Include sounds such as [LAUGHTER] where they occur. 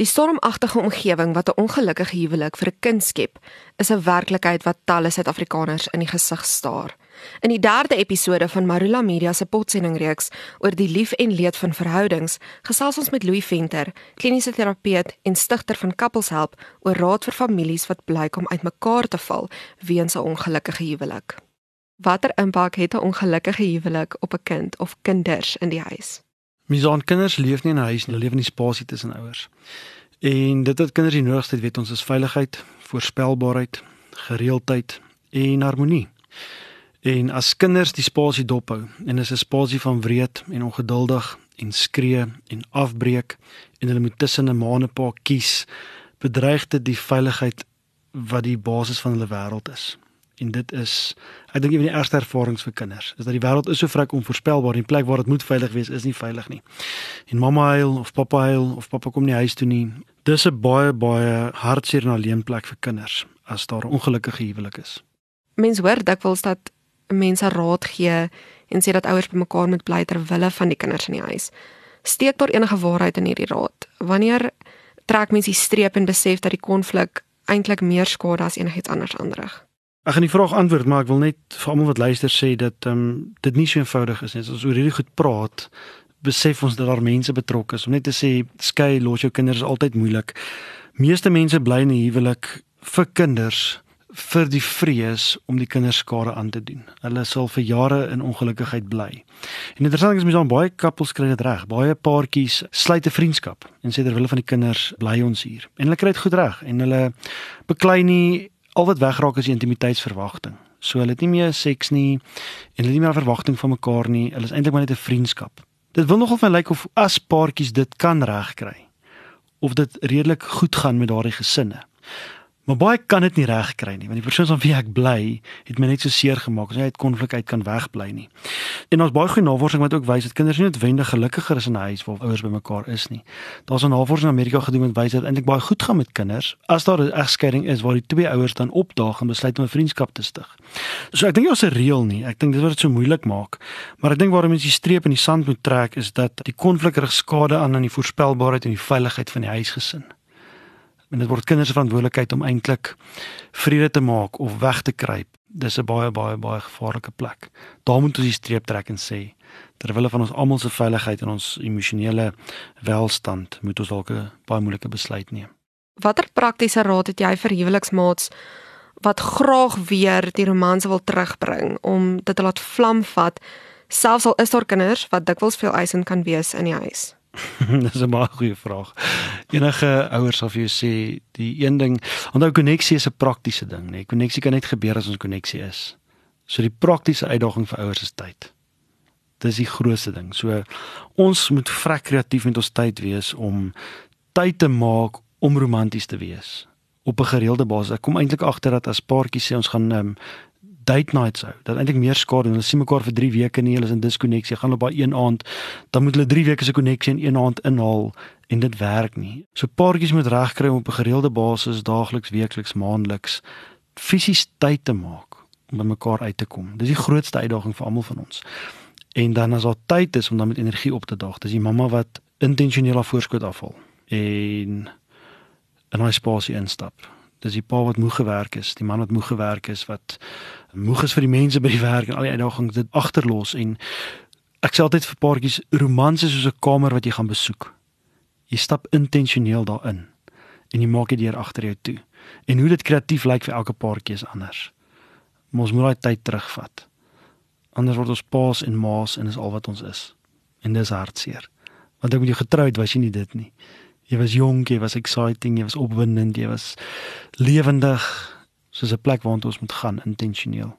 Die stormagtige omgewing wat 'n ongelukkige huwelik vir 'n kind skep, is 'n werklikheid wat talle Suid-Afrikaners in die gesig staar. In die derde episode van Marula Media se potsendingreeks oor die lief en leed van verhoudings, gesels ons met Louis Venter, kliniese terapeut en stigter van Couples Help, oor raad vir families wat blyk om uitmekaar te val weens 'n ongelukkige huwelik. Watter impak het 'n ongelukkige huwelik op 'n kind of kinders in die huis? Misaan kinders leef nie in 'n huis nie, hulle leef in die spasie tussen ouers. En dit wat kinders die nodigste weet ons is veiligheid, voorspelbaarheid, gereeldheid en harmonie. En as kinders die spasie dophou en is 'n spasie van wreed en ongeduldig en skree en afbreek en hulle moet tussen 'n ma en 'n pa kies, bedreig dit die veiligheid wat die basis van hulle wêreld is en dit is ek dink een van die ergste ervarings vir kinders is dat die wêreld is so vrek onvoorspelbaar en plek waar dit moet veilig wees is nie veilig nie. En mamma huil of pappa huil of pappa kom nie huis toe nie. Dis 'n baie baie hartseer en alleen plek vir kinders as daar 'n ongelukkige huwelik is. Mense hoor dikwels dat mense raad gee en sê dat ouers bymekaar moet bly ter wille van die kinders in die huis. Steek daar enige waarheid in hierdie raad? Wanneer trek mense die streep en besef dat die konflik eintlik meer skade as enigiets anders aanrig? Ek gaan die vraag antwoord, maar ek wil net vir almal wat luister sê dat ehm um, dit nie so eenvoudig is nie. As ons oor hierdie goed praat, besef ons dat daar mense betrokke is. Om net te sê skei los jou kinders is altyd moeilik. Meeste mense bly in 'n huwelik vir kinders vir die vrees om die kinders skade aan te doen. Hulle sal vir jare in ongelukkigheid bly. En interessant is mens dan baie koppels kry dit reg. Baie paartjies sluit 'n vriendskap en sê ter wille van die kinders bly ons hier. En hulle kry dit goed reg en hulle beklei nie al wat wegraak is die intimiteitsverwagting. So hulle het nie meer seks nie en hulle het nie meer verwagting van mekaar nie. Hulle is eintlik maar net 'n vriendskap. Dit wil nogal vir my lyk of as paartjies dit kan regkry of dit redelik goed gaan met daardie gesinne. Maar baie kan dit nie reg kry nie, want die persoon van wie ek bly, het my net so seer gemaak hy uit konflik uit kan wegbly nie. En ons baie goeie navorsing wat ook wys dat kinders nie noodwendig gelukkiger is in 'n huis waar ouers bymekaar is nie. Daar's 'n navorsing in Amerika gedoen wat wys dat eintlik baie goed gaan met kinders as daar 'n egskeiding is waar die twee ouers dan opdaag en besluit om 'n vriendskap te stig. So ek dink dit is 'n reël nie. Ek dink dit word dit so moeilik maak. Maar ek dink waarom mens die streep in die sand moet trek is dat die konflik rig skade aan aan die voorspelbaarheid en die veiligheid van die huisgesin en dit word kinders se verantwoordelikheid om eintlik vrede te maak of weg te kruip. Dis 'n baie baie baie gevaarlike plek. Daar moet ons die streep trek en sê ter wille van ons almal se veiligheid en ons emosionele welstand moet ons dalk 'n baie moeilike besluit neem. Watter praktiese raad het jy vir huweliksmaats wat graag weer die romanse wil terugbring om dit te laat vlam vat selfs al is daar kinders wat dikwels veel eisend kan wees in die huis? [LAUGHS] Dis 'n baie goeie vraag. Enige ouers sal vir jou sê die een ding, onthou koneksie is 'n praktiese ding, nê. Nee. Koneksie kan net gebeur as ons koneksie is. So die praktiese uitdaging vir ouers is tyd. Dis die grootste ding. So ons moet vrek kreatief met ons tyd wees om tyd te maak om romanties te wees op 'n gereelde basis. Ek kom eintlik agter dat as paartjies sê ons gaan um, date nights hou. Dat eintlik meer skade en hulle sien mekaar vir 3 weke nie, hulle is in diskonneksie, gaan op daai een aand, dan moet hulle 3 weke se koneksie in een aand inhaal en dit werk nie. So paartjies moet regkry om op 'n gereelde basis daagliks, weekliks, maandeliks fisies tyd te maak om by mekaar uit te kom. Dis die grootste uitdaging vir almal van ons. En dan as daar tyd is om dan met energie op te daag, dis die mamma wat intentioneel haar voorskot afval en in daai spasie instap dis die pa wat moeg gewerk is, die man wat moeg gewerk is wat moeg is vir die mense by die werk en al die uitdagings dit agterlos en ek sê altyd vir paartjies romanse soos 'n kamer wat jy gaan besoek. Jy stap intentioneel daarin en jy maak dit deur agter jou toe. En hoe dit kreatief lyk vir elke paartjie is anders. Ons moet daai tyd terugvat. Anders word ons paas en maas en dis al wat ons is. En dis hartseer. Want ek moet jou getroud was jy nie dit nie. Jy was jonk, jy was exciting, jy was opwindend, jy was lewendig, soos 'n plek waartoe ons moet gaan intentioneel.